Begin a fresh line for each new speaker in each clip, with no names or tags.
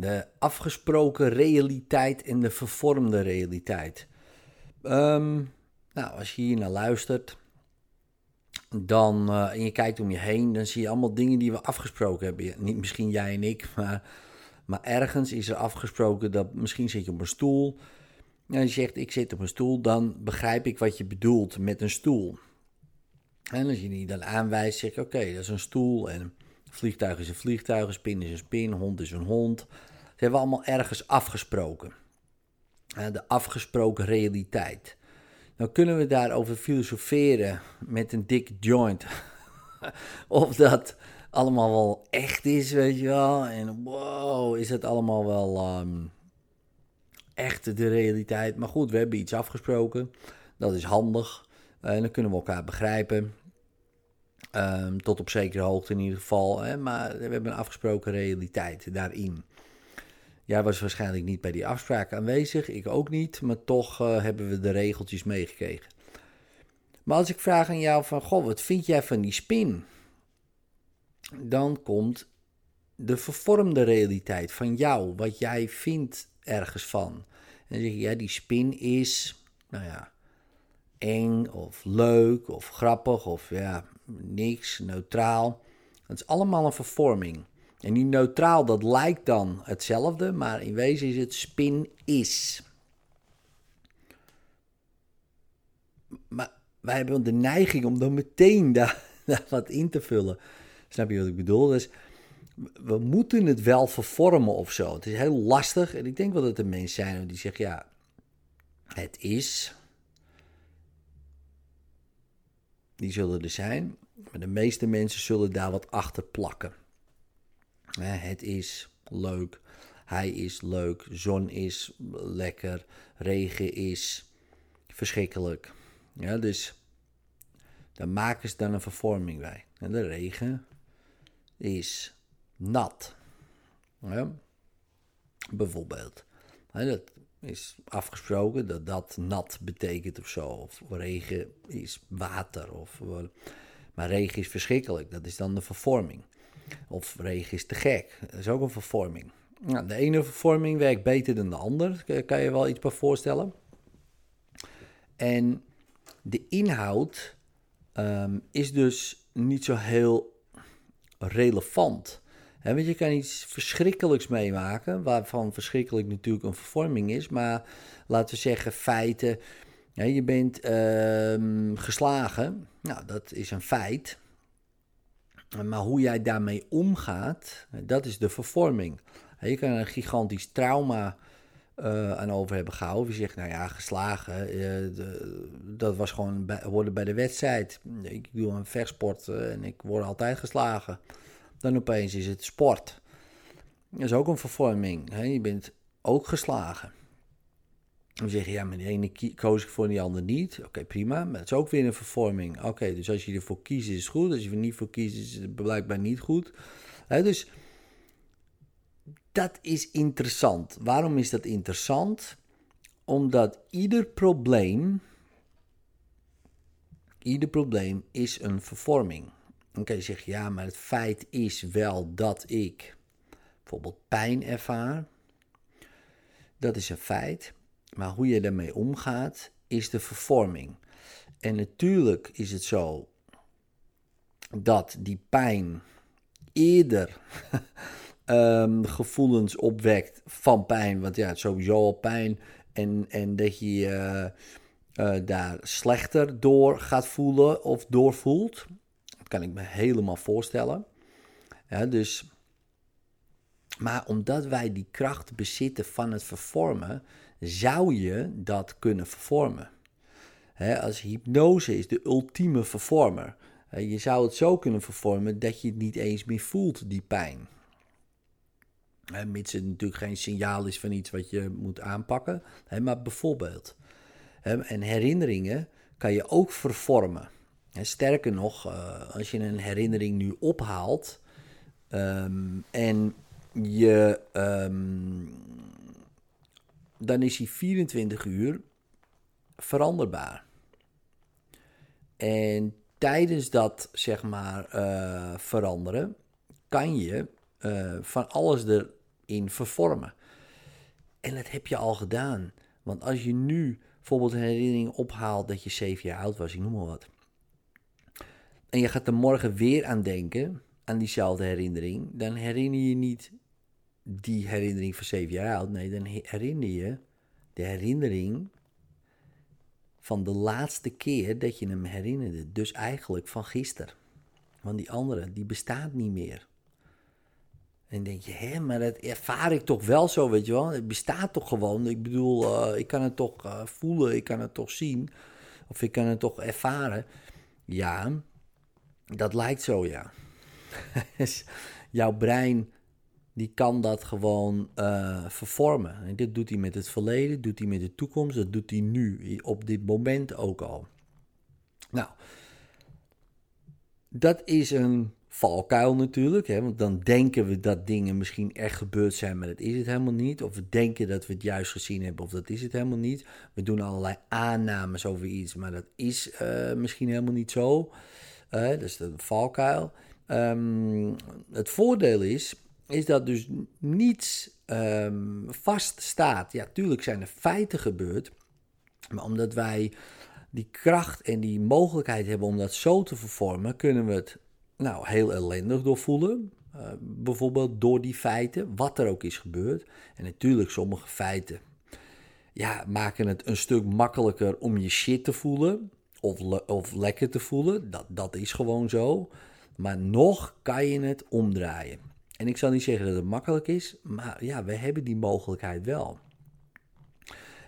De afgesproken realiteit en de vervormde realiteit. Ehm, nou, als je hier naar luistert, dan, uh, en je kijkt om je heen, dan zie je allemaal dingen die we afgesproken hebben. Niet misschien jij en ik, maar, maar ergens is er afgesproken dat misschien zit je op een stoel. En je zegt, ik zit op een stoel, dan begrijp ik wat je bedoelt met een stoel. En als je die dan aanwijst, zeg je, oké, dat is een stoel en vliegtuig is een vliegtuig, spin is een spin, hond is een hond. Ze hebben allemaal ergens afgesproken. De afgesproken realiteit. Dan kunnen we daarover filosoferen met een dikke joint. of dat allemaal wel echt is, weet je wel. En wow, is het allemaal wel um, echt de realiteit. Maar goed, we hebben iets afgesproken. Dat is handig. En dan kunnen we elkaar begrijpen. Um, tot op zekere hoogte in ieder geval. Hè? Maar we hebben een afgesproken realiteit daarin. Jij was waarschijnlijk niet bij die afspraak aanwezig, ik ook niet, maar toch uh, hebben we de regeltjes meegekregen. Maar als ik vraag aan jou van, goh, wat vind jij van die spin? Dan komt de vervormde realiteit van jou, wat jij vindt ergens van. En dan zeg je, ja, die spin is, nou ja, eng of leuk of grappig of ja, niks, neutraal. Het is allemaal een vervorming. En die neutraal, dat lijkt dan hetzelfde, maar in wezen is het spin is. Maar wij hebben de neiging om dan meteen daar, daar wat in te vullen. Snap je wat ik bedoel? Dus we moeten het wel vervormen of zo. Het is heel lastig. En ik denk wel dat er mensen zijn die zeggen: ja, het is. Die zullen er zijn. Maar de meeste mensen zullen daar wat achter plakken. Het is leuk. Hij is leuk. Zon is lekker. Regen is verschrikkelijk. Ja, dus daar maken ze dan een vervorming bij. En de regen is nat. Ja, bijvoorbeeld. dat is afgesproken dat dat nat betekent of zo. Of regen is water. Of, maar regen is verschrikkelijk. Dat is dan de vervorming. Of regen is te gek. Dat is ook een vervorming. Nou, de ene vervorming werkt beter dan de ander. Kan je wel iets bij voorstellen. En de inhoud um, is dus niet zo heel relevant. Want je kan iets verschrikkelijks meemaken, waarvan verschrikkelijk natuurlijk een vervorming is. Maar laten we zeggen feiten. Je bent um, geslagen. Nou, dat is een feit. Maar hoe jij daarmee omgaat, dat is de vervorming. Je kan een gigantisch trauma uh, aan over hebben gehouden. Je zegt, nou ja, geslagen, de, dat was gewoon bij, worden bij de wedstrijd. Ik doe een vechtsport uh, en ik word altijd geslagen. Dan opeens is het sport. Dat is ook een vervorming. Hè? Je bent ook geslagen. Dan zeg je, ja, maar de ene koos ik voor die ander niet. Oké, prima. Maar het is ook weer een vervorming. Oké, dus als je ervoor kiest, is het goed. Als je er niet voor kiest, is het blijkbaar niet goed. dus dat is interessant. Waarom is dat interessant? Omdat ieder probleem, ieder probleem is een vervorming. Dan kan je zeggen, ja, maar het feit is wel dat ik bijvoorbeeld pijn ervaar. Dat is een feit. Maar hoe je daarmee omgaat, is de vervorming. En natuurlijk is het zo dat die pijn eerder um, gevoelens opwekt van pijn. Want ja, het is sowieso al pijn. En, en dat je je uh, daar slechter door gaat voelen of doorvoelt. Dat kan ik me helemaal voorstellen. Dus, maar omdat wij die kracht bezitten van het vervormen, zou je dat kunnen vervormen. als hypnose is de ultieme vervormer. je zou het zo kunnen vervormen dat je het niet eens meer voelt, die pijn. mits het natuurlijk geen signaal is van iets wat je moet aanpakken. maar bijvoorbeeld. en herinneringen kan je ook vervormen. Sterker nog, eh, als je een herinnering nu ophaalt um, en je um, dan is hij 24 uur veranderbaar. En tijdens dat, zeg maar, uh, veranderen, kan je uh, van alles in vervormen. En dat heb je al gedaan. Want als je nu bijvoorbeeld een herinnering ophaalt dat je zeven jaar oud was, ik noem maar wat. En je gaat er morgen weer aan denken, aan diezelfde herinnering. Dan herinner je niet die herinnering van zeven jaar oud. Nee, dan herinner je de herinnering van de laatste keer dat je hem herinnerde. Dus eigenlijk van gisteren. Want die andere, die bestaat niet meer. En denk je, hè, maar dat ervaar ik toch wel zo, weet je wel. Het bestaat toch gewoon. Ik bedoel, uh, ik kan het toch uh, voelen, ik kan het toch zien. Of ik kan het toch ervaren. Ja, dat lijkt zo, ja. Jouw brein, die kan dat gewoon uh, vervormen. En dit doet hij met het verleden, doet hij met de toekomst. Dat doet hij nu, op dit moment ook al. Nou, dat is een valkuil natuurlijk. Hè? Want dan denken we dat dingen misschien echt gebeurd zijn, maar dat is het helemaal niet. Of we denken dat we het juist gezien hebben, of dat is het helemaal niet. We doen allerlei aannames over iets, maar dat is uh, misschien helemaal niet zo. Uh, dat is de valkuil. Um, het voordeel is, is dat dus niets um, vaststaat. Ja, tuurlijk zijn er feiten gebeurd, maar omdat wij die kracht en die mogelijkheid hebben om dat zo te vervormen, kunnen we het nou, heel ellendig door voelen. Uh, bijvoorbeeld door die feiten, wat er ook is gebeurd. En natuurlijk, sommige feiten ja, maken het een stuk makkelijker om je shit te voelen. Of, of lekker te voelen. Dat, dat is gewoon zo. Maar nog kan je het omdraaien. En ik zal niet zeggen dat het makkelijk is, maar ja, we hebben die mogelijkheid wel.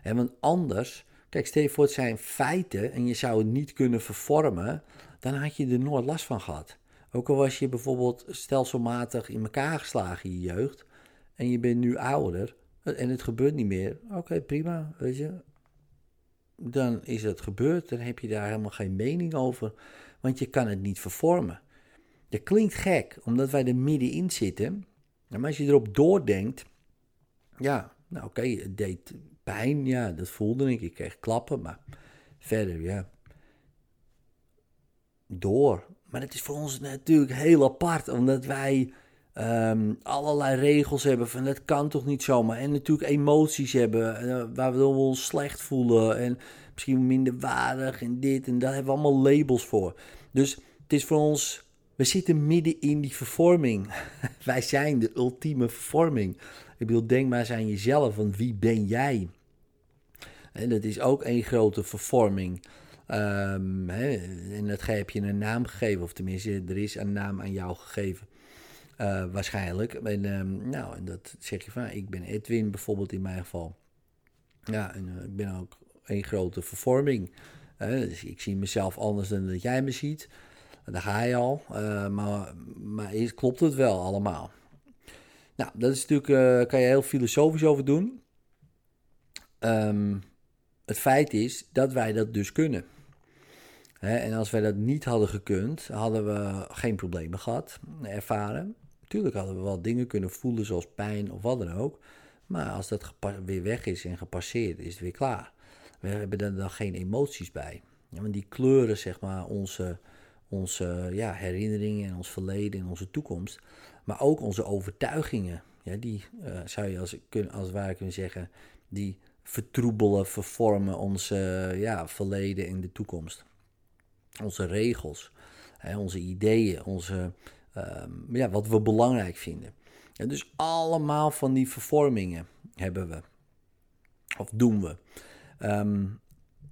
En want anders, kijk, stel je voor het zijn feiten en je zou het niet kunnen vervormen, dan had je er nooit last van gehad. Ook al was je bijvoorbeeld stelselmatig in elkaar geslagen in je jeugd en je bent nu ouder en het gebeurt niet meer, oké, prima, weet je. Dan is het gebeurd, dan heb je daar helemaal geen mening over, want je kan het niet vervormen. Dat klinkt gek, omdat wij er middenin zitten. Maar als je erop doordenkt, ja, nou oké, het deed pijn, ja, dat voelde ik. Ik kreeg klappen, maar verder, ja. Door. Maar het is voor ons natuurlijk heel apart, omdat wij um, allerlei regels hebben van dat kan toch niet zomaar. En natuurlijk emoties hebben uh, waar we ons slecht voelen en misschien minder waardig en dit en daar hebben we allemaal labels voor. Dus het is voor ons we zitten midden in die vervorming. Wij zijn de ultieme vervorming. Ik bedoel, denk maar eens aan jezelf, want wie ben jij? En dat is ook een grote vervorming. Um, hè, en dat heb je een naam gegeven, of tenminste, er is een naam aan jou gegeven. Uh, waarschijnlijk. En, um, nou, en dat zeg je van, ik ben Edwin bijvoorbeeld in mijn geval. Ja, en uh, ik ben ook een grote vervorming. Uh, dus ik zie mezelf anders dan dat jij me ziet. Daar ga je al. Maar, maar is, klopt het wel allemaal? Nou, dat is natuurlijk, kan je heel filosofisch over doen. Um, het feit is dat wij dat dus kunnen. En als wij dat niet hadden gekund, hadden we geen problemen gehad, ervaren. Natuurlijk hadden we wel dingen kunnen voelen, zoals pijn of wat dan ook. Maar als dat weer weg is en gepasseerd, is het weer klaar. We hebben er dan geen emoties bij. Want die kleuren, zeg maar, onze onze ja, herinneringen en ons verleden en onze toekomst. Maar ook onze overtuigingen. Ja, die uh, zou je als, als het ware kunnen zeggen, die vertroebelen, vervormen onze ja, verleden en de toekomst. Onze regels, hè, onze ideeën, onze, uh, ja, wat we belangrijk vinden. En dus allemaal van die vervormingen hebben we. Of doen we. Um,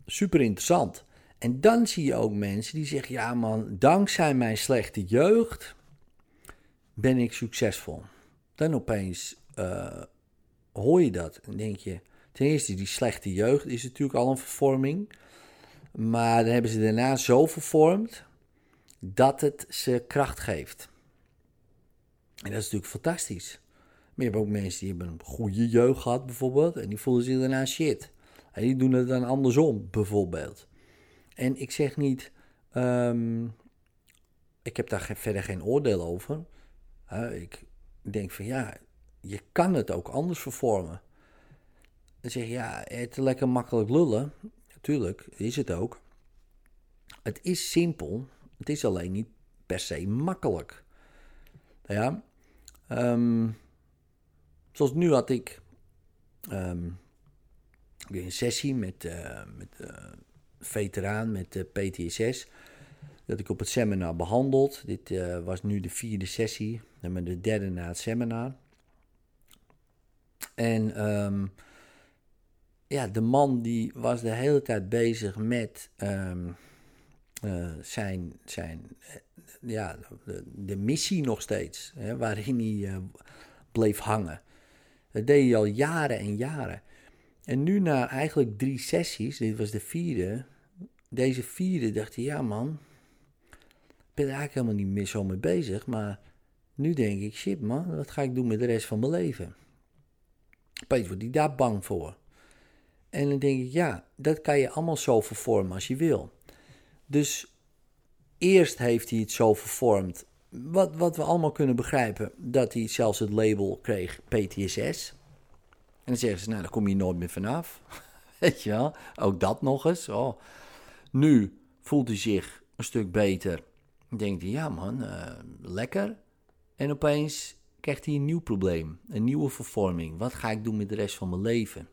super interessant. En dan zie je ook mensen die zeggen: Ja, man, dankzij mijn slechte jeugd ben ik succesvol. Dan opeens uh, hoor je dat en denk je: Ten eerste, die slechte jeugd is natuurlijk al een vervorming. Maar dan hebben ze daarna zo vervormd dat het ze kracht geeft. En dat is natuurlijk fantastisch. Maar je hebt ook mensen die hebben een goede jeugd gehad, bijvoorbeeld, en die voelen zich daarna shit. En die doen het dan andersom, bijvoorbeeld. En ik zeg niet, um, ik heb daar verder geen oordeel over. Ik denk van ja, je kan het ook anders vervormen. Dan zeg je ja, het lekker makkelijk lullen. Natuurlijk, is het ook. Het is simpel, het is alleen niet per se makkelijk. Ja, um, Zoals nu had ik um, een sessie met, uh, met uh, veteraan, met de PTSS. Dat ik op het seminar behandeld. Dit was nu de vierde sessie, en de derde na het seminar. En um, ja, de man die was de hele tijd bezig met zijn, zijn ja, de, missie nog steeds, hè, waarin hij bleef hangen. Dat deed hij al jaren en jaren. En nu na eigenlijk drie sessies, dit was de vierde, deze vierde dacht hij, ja man, ik ben er eigenlijk helemaal niet meer zo mee bezig, maar nu denk ik, shit man, wat ga ik doen met de rest van mijn leven? Opeens wordt hij daar bang voor. En dan denk ik, ja, dat kan je allemaal zo vervormen als je wil. Dus eerst heeft hij het zo vervormd, wat, wat we allemaal kunnen begrijpen, dat hij zelfs het label kreeg PTSS. En dan zeggen ze, nou, daar kom je nooit meer vanaf. Weet je wel, ook dat nog eens. Oh. Nu voelt hij zich een stuk beter. Denkt hij, ja man, uh, lekker. En opeens krijgt hij een nieuw probleem, een nieuwe vervorming. Wat ga ik doen met de rest van mijn leven?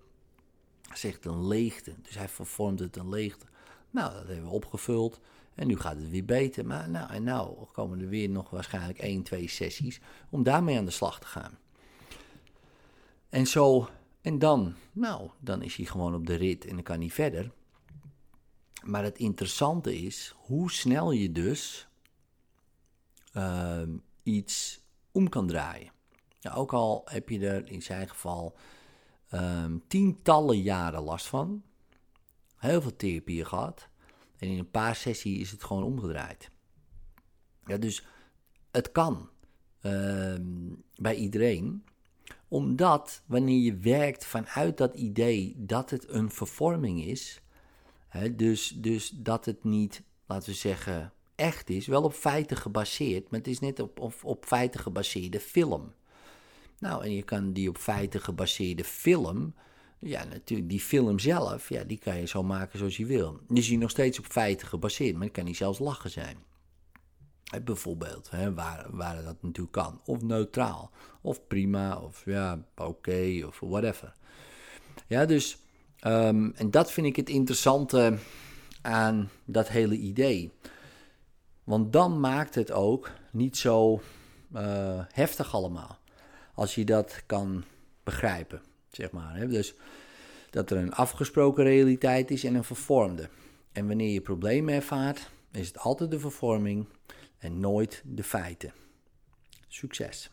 Hij zegt een leegte, dus hij vervormt het een leegte. Nou, dat hebben we opgevuld en nu gaat het weer beter. Maar nou, en nou komen er weer nog waarschijnlijk één, twee sessies om daarmee aan de slag te gaan. En zo, en dan, nou, dan is hij gewoon op de rit en dan kan hij verder. Maar het interessante is hoe snel je dus uh, iets om kan draaien. Ja, ook al heb je er in zijn geval um, tientallen jaren last van, heel veel therapie gehad, en in een paar sessies is het gewoon omgedraaid. Ja, dus het kan uh, bij iedereen, omdat wanneer je werkt vanuit dat idee dat het een vervorming is, hè, dus, dus dat het niet, laten we zeggen, echt is, wel op feiten gebaseerd, maar het is net op, op, op feiten gebaseerde film. Nou, en je kan die op feiten gebaseerde film, ja, natuurlijk, die film zelf, ja, die kan je zo maken zoals je wil. Die is nog steeds op feiten gebaseerd, maar het kan niet zelfs lachen zijn. Bijvoorbeeld, hè, waar, waar dat natuurlijk kan. Of neutraal, of prima, of ja, oké, of whatever. Ja, dus, um, en dat vind ik het interessante aan dat hele idee. Want dan maakt het ook niet zo uh, heftig allemaal. Als je dat kan begrijpen, zeg maar. Dus dat er een afgesproken realiteit is en een vervormde. En wanneer je problemen ervaart, is het altijd de vervorming en nooit de feiten. Succes!